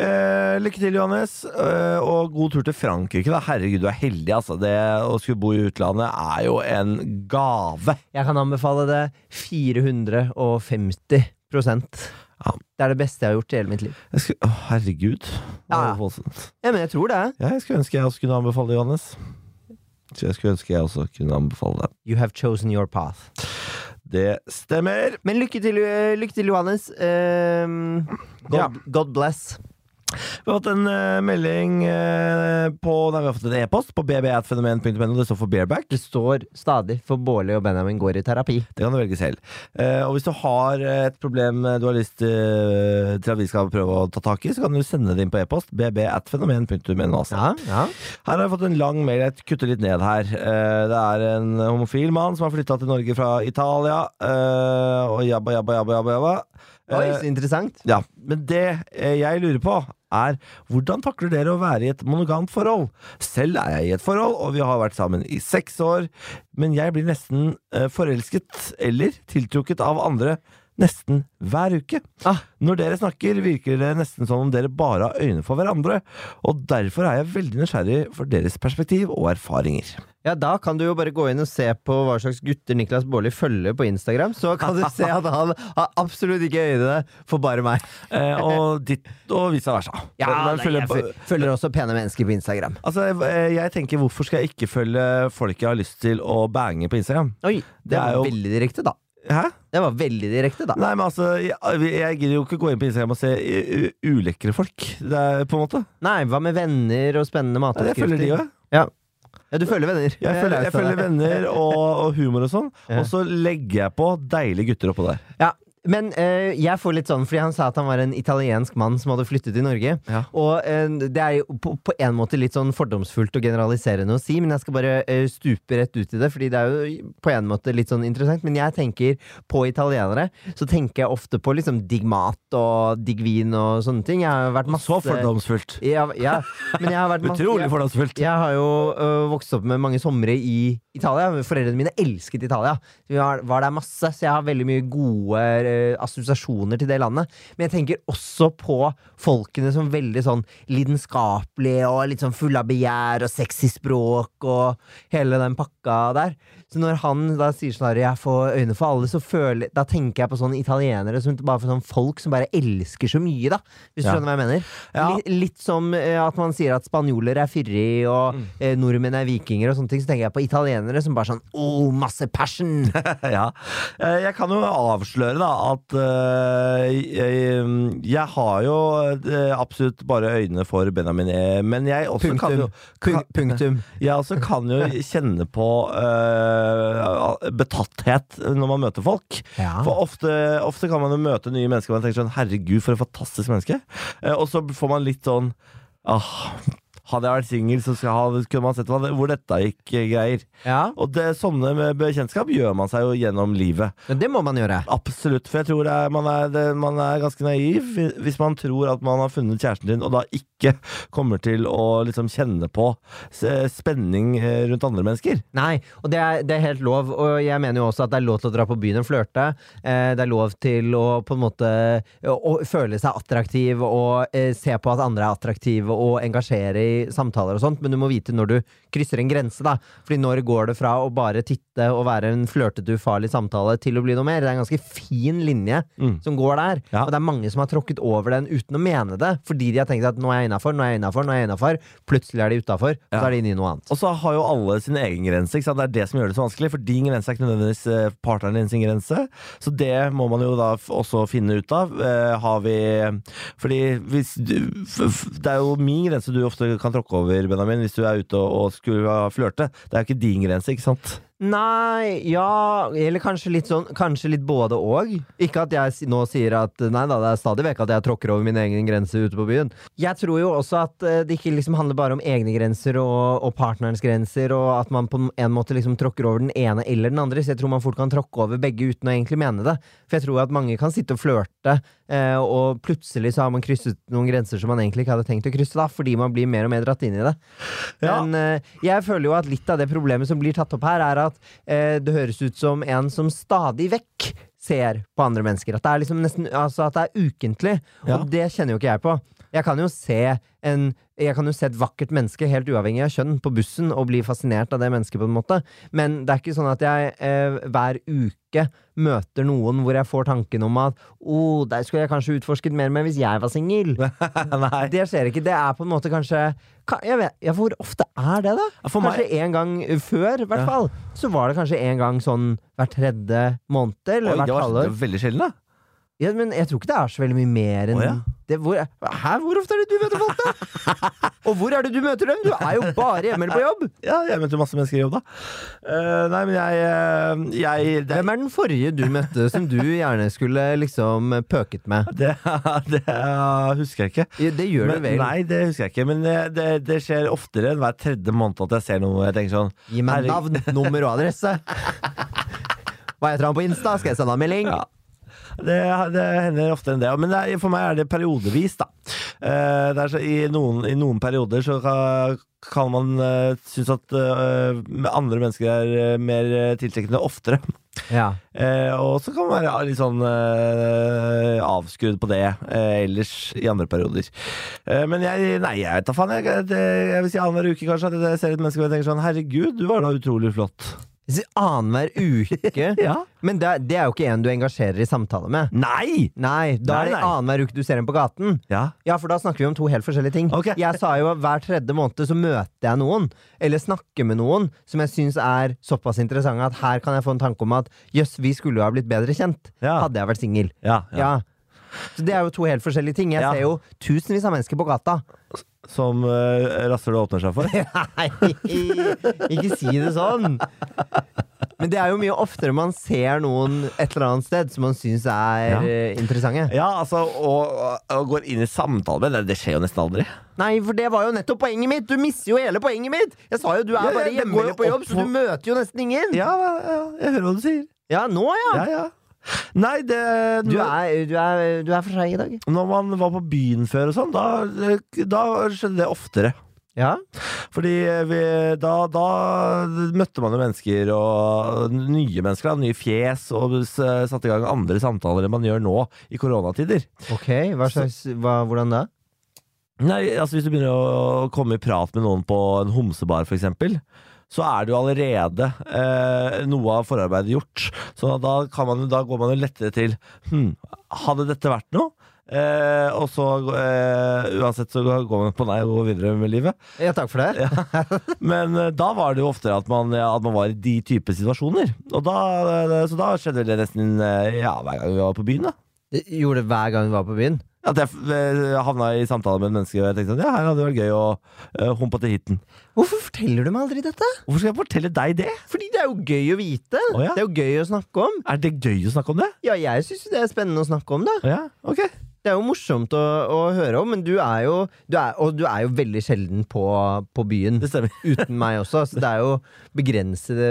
Speaker 1: Eh, lykke til, Johannes, eh, og god tur til Frankrike. da Herregud, du er heldig. altså Det Å skulle bo i utlandet er jo en gave.
Speaker 2: Jeg kan anbefale det 450%
Speaker 1: Ja.
Speaker 2: Det er det beste jeg har gjort i hele mitt liv.
Speaker 1: Skulle, å, herregud.
Speaker 2: Ja, ja. men jeg tror det.
Speaker 1: Ja, jeg skulle ønske jeg også kunne anbefale det, Johannes. Så jeg skulle ønske jeg også kunne anbefale det.
Speaker 2: You have chosen your path.
Speaker 1: Det stemmer.
Speaker 2: Men lykke til, eh, lykke til Johannes. Ehm, God. God bless.
Speaker 1: Vi har fått en uh, melding uh, på Nei, vi har fått en e-post på bb.fenomen.no. Det står for bareback.
Speaker 2: Det står stadig for Bårli og Benjamin går i terapi.
Speaker 1: Det kan du velge selv. Uh, og hvis du har et problem du har lyst til at vi skal prøve å ta tak i, så kan du sende det inn på e-post. bb.fenomen.no. Altså.
Speaker 2: Ja, ja.
Speaker 1: Her har jeg fått en lang mail. Jeg kutter litt ned her. Det er en homofil mann som har flytta til Norge fra Italia. og jabba, jabba, jabba, jabba. jabba.
Speaker 2: Oi, så interessant.
Speaker 1: ja, men det jeg lurer på er hvordan takler dere å være i et monogamt forhold? Selv er jeg i et forhold, og vi har vært sammen i seks år, men jeg blir nesten eh, forelsket eller tiltrukket av andre nesten hver uke.
Speaker 2: Ah.
Speaker 1: Når dere snakker, virker det nesten som om dere bare har øyne for hverandre, og derfor er jeg veldig nysgjerrig for deres perspektiv og erfaringer.
Speaker 2: Ja, Da kan du jo bare gå inn og se på hva slags gutter Niklas Baarli følger på Instagram. Så kan du se at han har absolutt ikke øynene for bare meg.
Speaker 1: Eh, og ditt og vice versa.
Speaker 2: Ja, nei,
Speaker 1: følger
Speaker 2: jeg følger også pene mennesker på Instagram.
Speaker 1: Altså, jeg, jeg tenker, hvorfor skal jeg ikke følge folk jeg har lyst til å bange på Instagram?
Speaker 2: Oi, det,
Speaker 1: Det er
Speaker 2: var
Speaker 1: jo-
Speaker 2: veldig direkte, da.
Speaker 1: Hæ?
Speaker 2: Det var veldig direkte, da.
Speaker 1: Nei, men altså, jeg, jeg gidder jo ikke gå inn på Instagram og se ulekre folk. Det er på en måte.
Speaker 2: Nei, hva med venner og spennende
Speaker 1: Ja, jeg følger de
Speaker 2: matoppskrifter?
Speaker 1: òg.
Speaker 2: Ja. ja, du følger venner.
Speaker 1: Jeg, følger- jeg følger venner og, og humor og sånn,
Speaker 2: Ja.
Speaker 1: og så legger jeg på deilige gutter oppå der.
Speaker 2: Ja, men eh, jeg får litt sånn, fordi han sa at han var en italiensk mann som hadde flyttet til Norge.
Speaker 1: Ja.
Speaker 2: Og eh, det er jo på, på en måte litt sånn fordomsfullt og generaliserende å si, men jeg skal bare eh, stupe rett ut i det, fordi det er jo på en måte litt sånn interessant. Men jeg tenker på italienere, så tenker jeg ofte på liksom digg mat og digg vin og sånne ting. Jeg har vært masse
Speaker 1: Så fordomsfullt.
Speaker 2: Ja, ja, men jeg har vært masse
Speaker 1: Utrolig fordomsfullt.
Speaker 2: jeg har jo øh, vokst opp med mange somre i Italia. Foreldrene mine elsket Italia. Vi var, var der masse, så jeg har veldig mye gode øh, assosiasjoner til det landet. Men jeg tenker også på folkene som veldig sånn lidenskapelige og litt sånn fulle av begjær og sexy språk og hele den pakka der. Så når han da sier sånn at 'jeg får øyne for alle', så føler, da tenker jeg på sånne italienere som bare for sånn folk som bare elsker så mye, da. Hvis du
Speaker 1: Ja.
Speaker 2: skjønner hva jeg mener?
Speaker 1: Ja.
Speaker 2: Litt, litt som uh, at man sier at spanjoler er fyrig, og
Speaker 1: Mm.
Speaker 2: uh, nordmenn er vikinger, og sånne ting. Så tenker jeg på italienere som bare sånn oh, masse passion!
Speaker 1: ja. Eh, Jeg kan jo avsløre da at uh, jeg, jeg har jo absolutt bare øynene for Benjamin E, men jeg også kan jo
Speaker 2: Punktum. Punktum.
Speaker 1: Jeg også kan jo kjenne på eh, betatthet når man møter folk.
Speaker 2: Ja.
Speaker 1: For ofte, ofte kan man jo møte nye mennesker og man tenker sånn Herregud, for et fantastisk menneske. Eh, og så får man litt sånn ah, Hadde jeg vært singel, så skulle, kunne man sett hvor dette gikk eh, greier.
Speaker 2: ja.
Speaker 1: Og det, sånne med bekjentskap gjør man seg jo gjennom livet.
Speaker 2: Men det må man gjøre.
Speaker 1: Absolutt. For jeg tror er, man, er, det, man er ganske naiv hvis man tror at man har funnet kjæresten din, og da ikke kommer til å liksom kjenne på spenning eh, rundt andre mennesker.
Speaker 2: Nei, og det er, det er helt lov. Og jeg mener jo også at det er lov til å dra på byen og flørte. Eh, det er lov til å på en måte å, å føle seg attraktiv og eh, se på at andre er attraktive og engasjere i samtaler og sånt, men du må vite når du krysser en grense, da. Fordi når går det fra å bare titte og være en flørtete, ufarlig samtale til å bli noe mer? Det er en ganske fin linje
Speaker 1: Mm.
Speaker 2: som går der.
Speaker 1: Ja.
Speaker 2: Og det er mange som har tråkket over den uten å mene det, fordi de har tenkt at nå er jeg innafor, nå er jeg innafor, nå er jeg innafor. Plutselig er de utafor, og
Speaker 1: Ja.
Speaker 2: så er de inne i noe annet.
Speaker 1: Og så har jo alle sin egen grense. Ikke sant? Det er det som gjør det så vanskelig. For din grense er ikke nødvendigvis eh, partneren din sin grense. Så det må man jo da også finne ut av. Eh, har vi Fordi hvis du Det er jo min grense du ofte kan tråkke over, Benjamin, hvis du er ute og, og skulle flørte. Det er jo ikke din grense, ikke sant?
Speaker 2: Nei, ja Eller kanskje litt sånn Kanskje litt både og. Ikke at jeg nå sier at Nei da, det er stadig vekk at jeg tråkker over min egen grense ute på byen. Jeg tror jo også at eh, det ikke liksom handler bare om egne grenser og, og partnerens grenser, og at man på en måte liksom tråkker over den ene eller den andre. Så jeg tror man fort kan tråkke over begge uten å egentlig mene det. For jeg tror at mange kan sitte og flørte, eh, og plutselig så har man krysset noen grenser som man egentlig ikke hadde tenkt å krysse, da, fordi man blir mer og mer dratt inn i det.
Speaker 1: Ja.
Speaker 2: Men eh, jeg føler jo at litt av det problemet som blir tatt opp her, er at eh, det høres ut som en som stadig vekk ser på andre mennesker. At det er liksom nesten Altså at det er ukentlig.
Speaker 1: Ja.
Speaker 2: Og det kjenner jo ikke jeg på. Jeg kan jo se en Jeg kan jo se et vakkert menneske, helt uavhengig av kjønn, på bussen og bli fascinert av det mennesket, på en måte. Men det er ikke sånn at jeg eh, hver uke møter noen hvor jeg får tanken om at Å, oh, der skulle jeg kanskje utforsket mer med hvis jeg var singel. Det skjer ikke. Det er på en måte kanskje jeg vet, ja, Hvor ofte er det, da?
Speaker 1: For meg
Speaker 2: Kanskje en gang før, i hvert
Speaker 1: Ja.
Speaker 2: fall. Så var det kanskje en gang sånn hver tredje måned, eller
Speaker 1: Oi,
Speaker 2: hvert
Speaker 1: var, det var veldig sjelden, da.
Speaker 2: Ja, men jeg tror ikke det er så veldig mye mer enn
Speaker 1: oh, ja.
Speaker 2: Det, hvor, hæ, hvor ofte er det du møter folk, da? Og hvor er det du møter dem? Du er jo bare hjemme eller på jobb.
Speaker 1: Ja, jeg møter masse mennesker i jobb, da. Uh, nei, men jeg, uh, jeg det,
Speaker 2: Hvem er den forrige du møtte som du gjerne skulle liksom pøket med?
Speaker 1: det, det husker jeg ikke.
Speaker 2: Det gjør
Speaker 1: Men,
Speaker 2: du vel?
Speaker 1: nei, det husker jeg ikke. Men det, det, det skjer oftere enn hver tredje måned at jeg ser noe. Jeg tenker sånn
Speaker 2: Gi meg navn, nummer og adresse. Hva heter han på Insta? Skal jeg sende han melding?
Speaker 1: Ja. Det, det hender oftere enn det. Men det er, for meg er det periodevis, da. Eh, det er så, i, noen, I noen perioder så kan, kan man uh, synes at uh, andre mennesker er uh, mer tiltrekkende oftere.
Speaker 2: Ja.
Speaker 1: Og så kan man være litt sånn avskrudd på det ellers i andre perioder. Men jeg Nei, jeg vet da faen. Jeg, jeg, jeg vil si annenhver uke, kanskje. At jeg ser et menneske og jeg tenker sånn Herregud, du var da utrolig flott.
Speaker 2: Annenhver uke?
Speaker 1: Ja.
Speaker 2: Men det, det er jo ikke en du engasjerer i samtale med.
Speaker 1: Nei!
Speaker 2: Nei, da er det
Speaker 1: Nei, nei.
Speaker 2: annenhver uke du ser en på gaten.
Speaker 1: Ja.
Speaker 2: Ja, for da snakker vi om to helt forskjellige ting.
Speaker 1: Okay.
Speaker 2: Jeg sa jo at hver tredje måned så møter jeg noen, eller snakker med noen, som jeg syns er såpass interessante at her kan jeg få en tanke om at jøss, vi skulle jo ha blitt bedre kjent.
Speaker 1: Ja.
Speaker 2: Hadde jeg vært singel.
Speaker 1: Ja.
Speaker 2: Så det er jo to helt forskjellige ting. Jeg
Speaker 1: Ja.
Speaker 2: ser jo tusenvis av mennesker på gata.
Speaker 1: Som uh, rasshølet åpner seg for.
Speaker 2: Nei, ikke si det sånn! Men det er jo mye oftere man ser noen et eller annet sted som man syns er
Speaker 1: Ja.
Speaker 2: eh, interessante.
Speaker 1: Ja, altså, og, og går inn i samtale med det, det skjer jo nesten aldri.
Speaker 2: Nei, for det var jo nettopp poenget mitt! Du mister jo hele poenget mitt! Jeg sa jo du er bare hjemme på jobb, så du møter jo nesten ingen!
Speaker 1: Ja, ja, jeg hører hva du sier.
Speaker 2: Ja, nå ja!
Speaker 1: Ja, ja. Nei, det
Speaker 2: Du er, du er, du er for seig i dag.
Speaker 1: Når man var på byen før og sånn, da, da skjedde det oftere.
Speaker 2: Ja?
Speaker 1: Fordi vi, da, da møtte man jo mennesker, og nye mennesker, da, nye fjes, og satte i gang andre samtaler enn man gjør nå i koronatider.
Speaker 2: Ok, hva slags, hva, hvordan da?
Speaker 1: Nei, altså Hvis du begynner å komme i prat med noen på en homsebar, for eksempel, så er det jo allerede eh, noe av forarbeidet gjort. Så da, kan man, da går man jo lettere til hm, Hadde dette vært noe? Eh, og så eh, Uansett så går man på nei og går videre med livet.
Speaker 2: Ja, takk for det.
Speaker 1: Men eh, da var det jo oftere at man, ja, at man var i de type situasjoner. Da, eh, så da skjedde det nesten eh, ja, hver gang vi var på byen. da
Speaker 2: Gjorde det hver gang vi var på byen?
Speaker 1: At jeg eh, havna i samtale med et menneske og jeg tenkte sånn, ja, her hadde det vært gøy å uh, humpe til hiten.
Speaker 2: Hvorfor forteller du meg aldri dette?
Speaker 1: Hvorfor skal jeg fortelle deg det?
Speaker 2: Fordi det er jo gøy å vite!
Speaker 1: Oh, ja.
Speaker 2: Det er jo gøy å snakke om.
Speaker 1: Er det gøy å snakke om det?
Speaker 2: Ja, jeg syns det er spennende å snakke om det.
Speaker 1: Ja, okay.
Speaker 2: Det er jo morsomt å, å høre om, men du er jo du er, Og du er jo veldig sjelden på, på byen. Uten meg også, så det er jo begrensede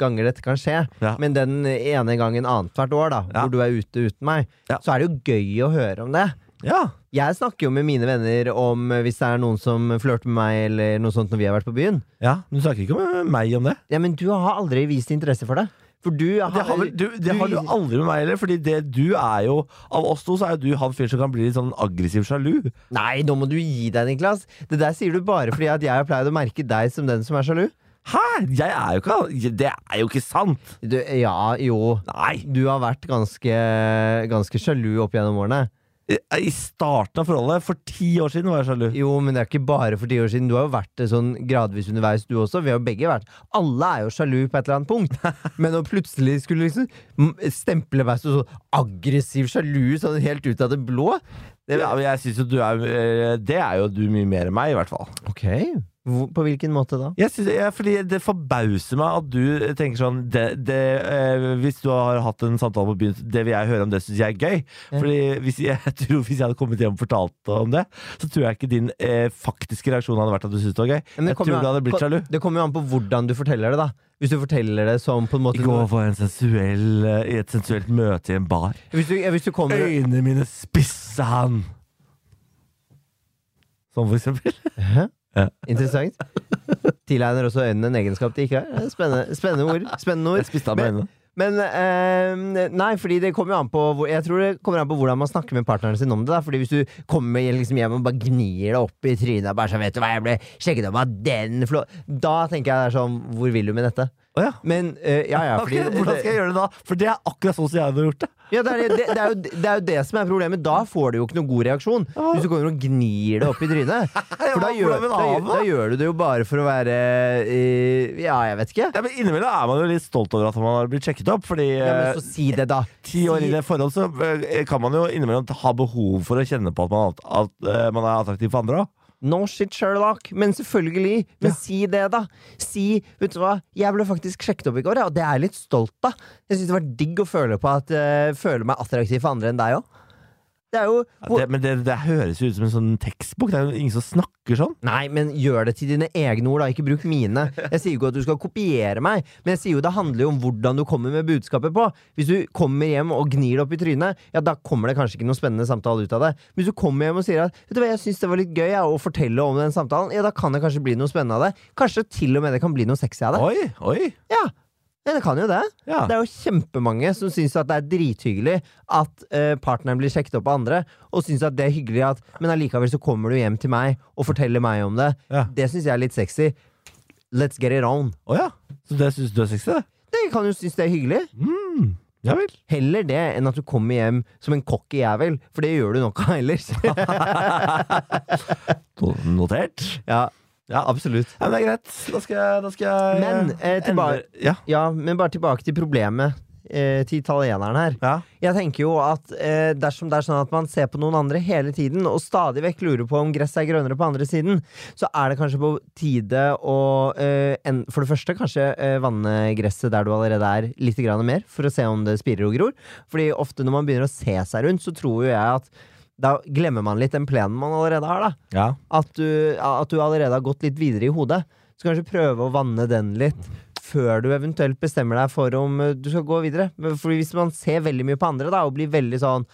Speaker 2: ganger dette kan skje.
Speaker 1: Ja.
Speaker 2: Men den ene gangen annethvert år, da, hvor du er ute uten meg, så er det jo gøy å høre om det.
Speaker 1: Ja.
Speaker 2: Jeg snakker jo med mine venner om eh, hvis det er noen som flørter med meg, eller noe sånt når vi har vært på byen.
Speaker 1: ja. Men Du snakker ikke med meg om det?
Speaker 2: Ja, Men du har aldri vist interesse for det. For du har,
Speaker 1: Det har, vel, du, det har du aldri med meg heller, Fordi det du er jo Av oss to så er jo du han fyren som kan bli litt sånn aggressiv sjalu.
Speaker 2: Nei, nå må du gi deg, Niklas. Det der sier du bare fordi at jeg har pleid å merke deg som den som er sjalu.
Speaker 1: Hæ? Jeg er jo ikke Det er jo ikke sant!
Speaker 2: Du, ja, jo.
Speaker 1: Nei.
Speaker 2: Du har vært ganske, ganske sjalu opp gjennom årene.
Speaker 1: I i starten av forholdet, for ti år siden, var jeg sjalu.
Speaker 2: Jo, men det er ikke bare for ti år siden. Du har jo vært det sånn gradvis underveis, du også. Vi har jo begge vært Alle er jo sjalu på et eller annet punkt. Men å plutselig skulle liksom stemple meg som sånn aggressiv sjalu sånn helt ut av det blå det,
Speaker 1: Ja, men jeg synes jo du er eh, Det er jo du mye mer enn meg, i hvert fall.
Speaker 2: Ok. På hvilken måte da?
Speaker 1: Jeg synes, jeg, fordi Det forbauser meg at du tenker sånn det, det, eh, Hvis du har hatt en samtale på byen, det vil jeg høre om, det syns jeg er gøy.
Speaker 2: Ja.
Speaker 1: Fordi hvis jeg, jeg tror hvis jeg hadde kommet hjem og fortalt om det, så tror jeg ikke din eh, faktiske reaksjon hadde vært at du syntes det var gøy.
Speaker 2: Men det
Speaker 1: Jeg tror
Speaker 2: an,
Speaker 1: du hadde blitt sjalu.
Speaker 2: Det kommer jo an på hvordan du forteller det, da. Hvis du forteller det som på en måte
Speaker 1: I går var jeg sensuell, eh, i et sensuelt møte i en bar.
Speaker 2: Hvis du, hvis du kommer
Speaker 1: Øynene mine spissa han! Sånn for eksempel. Ja.
Speaker 2: Interessant. Tilegner også øynene en egenskap de ikke har. Spennende, spennende ord. Spennende ord.
Speaker 1: Jeg spiste av meg
Speaker 2: Men-
Speaker 1: øynene.
Speaker 2: Men eh, Nei, fordi det kommer jo an på hvor- Jeg tror det kommer an på hvordan man snakker med partneren sin om det. da Fordi Hvis du kommer liksom hjem og bare gnir deg opp i trynet og bare så vet du hva, jeg ble sjekket opp av den flå Da tenker jeg det er sånn Hvor vil du med dette?
Speaker 1: Å ja.
Speaker 2: Men uh, ja, ja, fordi, okay,
Speaker 1: hvordan skal jeg gjøre det da? For det er akkurat sånn som jeg hadde gjort det.
Speaker 2: Ja, det, er, det, det, er jo, det er jo det som er problemet. Da får du jo ikke noen god reaksjon. Hvis du kommer og gnir det opp i trynet. For da gjør,
Speaker 1: du
Speaker 2: da,
Speaker 1: da?
Speaker 2: gjør du det jo bare for å være uh, Ja, jeg vet ikke.
Speaker 1: Ja, men Innimellom er man jo litt stolt over at man har blitt sjekket opp. Fordi
Speaker 2: Ja,
Speaker 1: eh,
Speaker 2: men så si det, da.
Speaker 1: ti år inn i forhold så eh, kan man jo innimellom ha behov for å kjenne på at man, at, eh, man er attraktiv for andre òg.
Speaker 2: No shit, Sherlock. Men selvfølgelig. Men
Speaker 1: Ja.
Speaker 2: si det, da. Si Vet du hva, jeg ble faktisk sjekket opp i går, ja, og det er jeg litt stolt av. Jeg syns det var digg å føle på at uh, føle meg attraktiv for andre enn deg òg. Det er jo
Speaker 1: Ja, det, men det, det høres jo ut som en sånn tekstbok. Det er jo ingen som snakker sånn.
Speaker 2: Nei, men gjør det til dine egne ord, da. Ikke bruk mine. Jeg sier jo ikke at du skal kopiere meg, men jeg sier jo det handler jo om hvordan du kommer med budskapet på. Hvis du kommer hjem og gnir det opp i trynet, ja, da kommer det kanskje ikke noe spennende samtale ut av det. Men hvis du kommer hjem og sier at vet du hva, jeg syns det var litt gøy ja, å fortelle om den samtalen, ja, da kan det kanskje bli noe spennende av det. Kanskje til og med det kan bli noe sexy av det.
Speaker 1: Oi, oi.
Speaker 2: Ja, ja det kan jo det.
Speaker 1: Ja.
Speaker 2: Det er jo kjempemange som syns at det er drithyggelig at eh, partneren blir sjekket opp av andre, og syns at det er hyggelig at Men allikevel så kommer du hjem til meg og forteller meg om det.
Speaker 1: Ja.
Speaker 2: Det syns jeg er litt sexy. Let's get it on.
Speaker 1: Å ja. Så det syns du er sexy, det?
Speaker 2: Det kan jo synes det er hyggelig.
Speaker 1: Mm. Ja vel.
Speaker 2: Heller det enn at du kommer hjem som en cocky jævel, for det gjør du nok av ellers.
Speaker 1: Notert.
Speaker 2: ja,
Speaker 1: Ja.
Speaker 2: absolutt.
Speaker 1: Ja, men det er greit. Da skal jeg, da skal jeg
Speaker 2: Men, eh, tilbake-
Speaker 1: Ja.
Speaker 2: Ja, men bare tilbake til problemet eh, til italieneren her.
Speaker 1: ja.
Speaker 2: Jeg tenker jo at eh, dersom det er sånn at man ser på noen andre hele tiden, og stadig vekk lurer på om gresset er grønnere på andre siden, så er det kanskje på tide å eh, en, for det første kanskje eh, vanne gresset der du allerede er, litt grann mer, for å se om det spirer og gror. Fordi ofte når man begynner å se seg rundt, så tror jo jeg at da glemmer man litt den plenen man allerede har.
Speaker 1: ja.
Speaker 2: at du, at du allerede har gått litt videre i hodet. Så kanskje prøve å vanne den litt før du eventuelt bestemmer deg for om eh, du skal gå videre. Fordi hvis man ser veldig mye på andre da og blir veldig sånn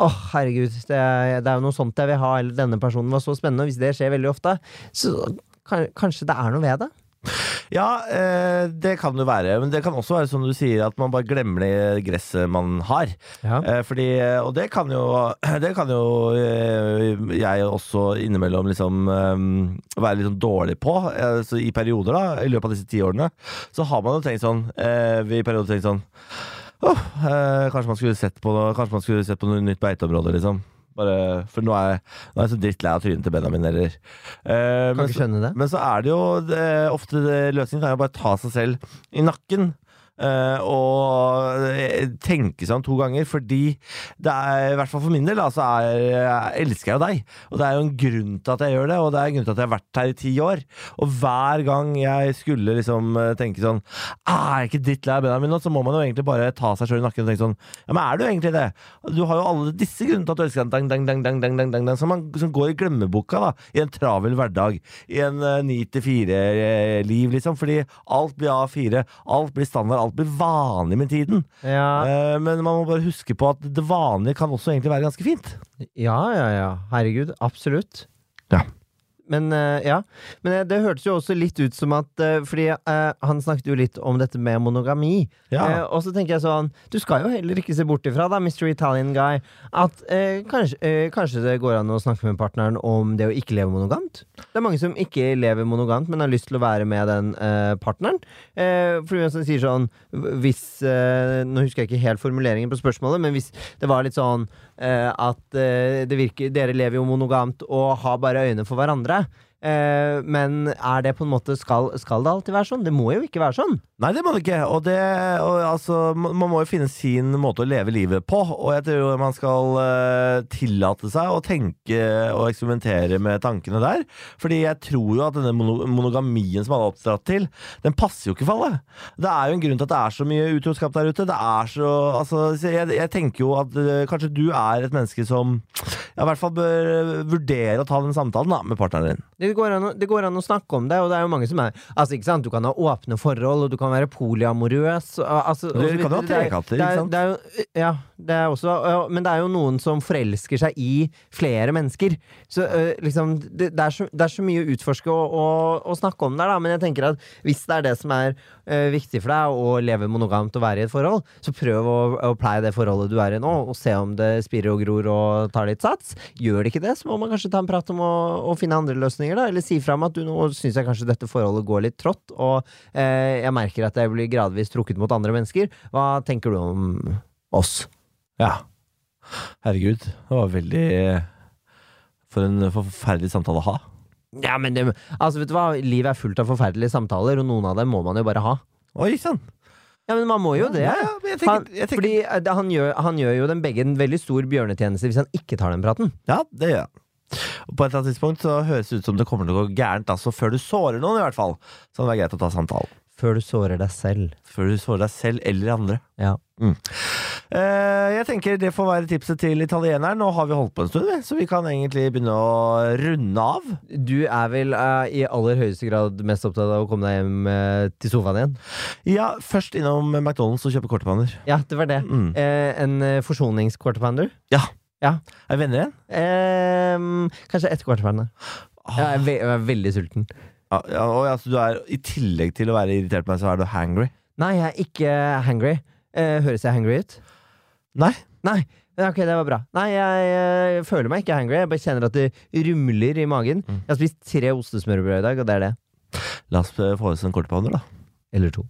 Speaker 2: Åh, herregud, det det er jo noe sånt jeg vil ha, eller denne personen var så spennende. Og hvis det skjer veldig ofte, så kan, kanskje det er noe ved det.
Speaker 1: Ja, eh, det kan jo være. Men det kan også være som du sier, at man bare glemmer det gresset man har.
Speaker 2: Ja.
Speaker 1: Eh, fordi, og det kan jo, det kan jo eh, jeg også innimellom liksom eh, være litt sånn dårlig på. Eh, så I perioder, da, i løpet av disse ti årene, så har man jo tenkt sånn eh, Vi i perioder tenkt sånn oh, eh, kanskje man skulle sett på noe Kanskje man skulle sett på noe nytt beiteområde, liksom. Bare, for nå er, jeg, nå er jeg så drittlei av trynet til Benjamin, eller eh,
Speaker 2: Kan
Speaker 1: men
Speaker 2: ikke skjønne det.
Speaker 1: men så er det jo det, ofte det, løsningen kan jo bare ta seg selv i nakken. Eh, og eh, tenke seg om to ganger, fordi det er, i hvert fall for min del, så er, jeg elsker jeg deg. Og det er jo en grunn til at jeg gjør det, og det er en grunn til at jeg har vært her i ti år. Og hver gang jeg skulle liksom eh, tenke sånn ah, Er jeg ikke drittlei av Benjamin nå? Så må man jo egentlig bare ta seg sjøl i nakken og tenke sånn Ja, men er du egentlig det? Du har jo alle disse grunnene til at du elsker ham, dang, dang, dang, dang, dang, dang, dang, dang, som, som går i glemmeboka da, i en travel hverdag. I en ni til fire-liv, liksom. Fordi alt blir A4, alt blir standard, alt blir vanlig med tiden.
Speaker 2: Ja,
Speaker 1: Eh, men man må bare huske på at det vanlige kan også egentlig være ganske fint.
Speaker 2: ja, ja. ja. Herregud. Absolutt.
Speaker 1: Ja.
Speaker 2: Men eh, ja, men eh, det hørtes jo også litt ut som at eh, Fordi han snakket jo litt om dette med monogami.
Speaker 1: Ja.
Speaker 2: Og så tenker jeg sånn Du skal jo heller ikke se bort ifra, da, Mr. Italian Guy, at eh, kanskje, eh, kanskje det går an å snakke med partneren om det å ikke leve monogamt. Det er mange som ikke lever monogamt, men har lyst til å være med den eh, partneren. Eh, for som sier sånn Hvis Nå husker jeg ikke helt formuleringen på spørsmålet, men hvis det var litt sånn at eh, virker Dere lever jo monogamt og har bare øyne for hverandre. Eh, men er det på en måte skal, skal det alltid være sånn? Det må jo ikke være sånn.
Speaker 1: Nei, det må det ikke. Og det, og, altså, man må jo finne sin måte å leve livet på. Og jeg tror man skal eh, tillate seg å tenke og eksperimentere med tankene der. Fordi jeg tror jo at denne monogamien som alle er oppdratt til, den passer jo ikke for alle. Det er jo en grunn til at det er så mye utroskap der ute. Det er så Altså, jeg, jeg tenker jo at eh, kanskje du er et menneske som ja, i hvert fall bør vurdere å ta den samtalen da, med partneren din.
Speaker 2: Det går, an det går an å snakke om det, og det er jo mange som er Altså, ikke sant, Du kan ha åpne forhold, og du kan være polyamorøs. og- Altså,
Speaker 1: Du kan ha.
Speaker 2: Det er-
Speaker 1: trekatter,
Speaker 2: det er-
Speaker 1: ikke sant?
Speaker 2: Det er jo, ja, det også Men det er jo noen som forelsker seg i flere mennesker. Så liksom det, det, er så, det er så mye å utforske og, og, og snakke om der, da. Men jeg tenker at hvis det er det som er viktig for deg, å leve monogamt og være i et forhold, så prøv å, å pleie det forholdet du er i nå, og se om det spirer og gror og tar litt sats. Gjør det ikke det, så må man kanskje ta en prat om å, å finne andre løsninger. da, eller si fra om at du nå syns jeg kanskje dette forholdet går litt trått, og eh, jeg merker at jeg blir gradvis trukket mot andre mennesker. Hva tenker du om oss?
Speaker 1: Ja. Herregud, det var veldig For en forferdelig samtale å ha.
Speaker 2: Ja, men det, altså, vet du hva? Livet er fullt av forferdelige samtaler, og noen av dem må man jo bare ha.
Speaker 1: Oi sann!
Speaker 2: Ja, men man må jo det.
Speaker 1: Ja, ja, jeg tenker, Han, jeg
Speaker 2: fordi eh, han gjør, han gjør jo dem begge en veldig stor bjørnetjeneste hvis han ikke tar den praten.
Speaker 1: ja, det gjør han. På et eller annet tidspunkt så høres det ut som det kommer til å gå gærent, altså før du sårer noen, i hvert fall. Så det er greit å ta samtalen.
Speaker 2: Før du sårer deg selv.
Speaker 1: Før du sårer deg selv eller andre.
Speaker 2: Ja.
Speaker 1: Eh, jeg tenker det får være tipset til italieneren. Nå har vi holdt på en stund, så vi kan egentlig begynne å runde av.
Speaker 2: Du er vel eh, i aller høyeste grad mest opptatt av å komme deg hjem eh, til sofaen igjen?
Speaker 1: Ja, først innom McDonald's og kjøpe kortepanner.
Speaker 2: Ja, det var det.
Speaker 1: Mm.
Speaker 2: Eh, en Ja. ja.
Speaker 1: Er vi venner igjen?
Speaker 2: Eh, kanskje ett quarterpounder.
Speaker 1: Ah,
Speaker 2: Jeg, jeg er veldig sulten.
Speaker 1: Ja, ja, og altså, du er, I tillegg til å være irritert på meg, så er du hangry?
Speaker 2: Nei, jeg er ikke hangry. Eh, høres jeg hangry ut?
Speaker 1: Nei.
Speaker 2: Nei. Ok, det var bra. Nei, jeg, jeg føler meg ikke hangry. Jeg bare kjenner at det rumler i magen.
Speaker 1: Mm.
Speaker 2: Jeg har spist tre ostesmørbrød i dag, og det er det.
Speaker 1: La oss eh, få oss en kortepanner, da.
Speaker 2: Eller to.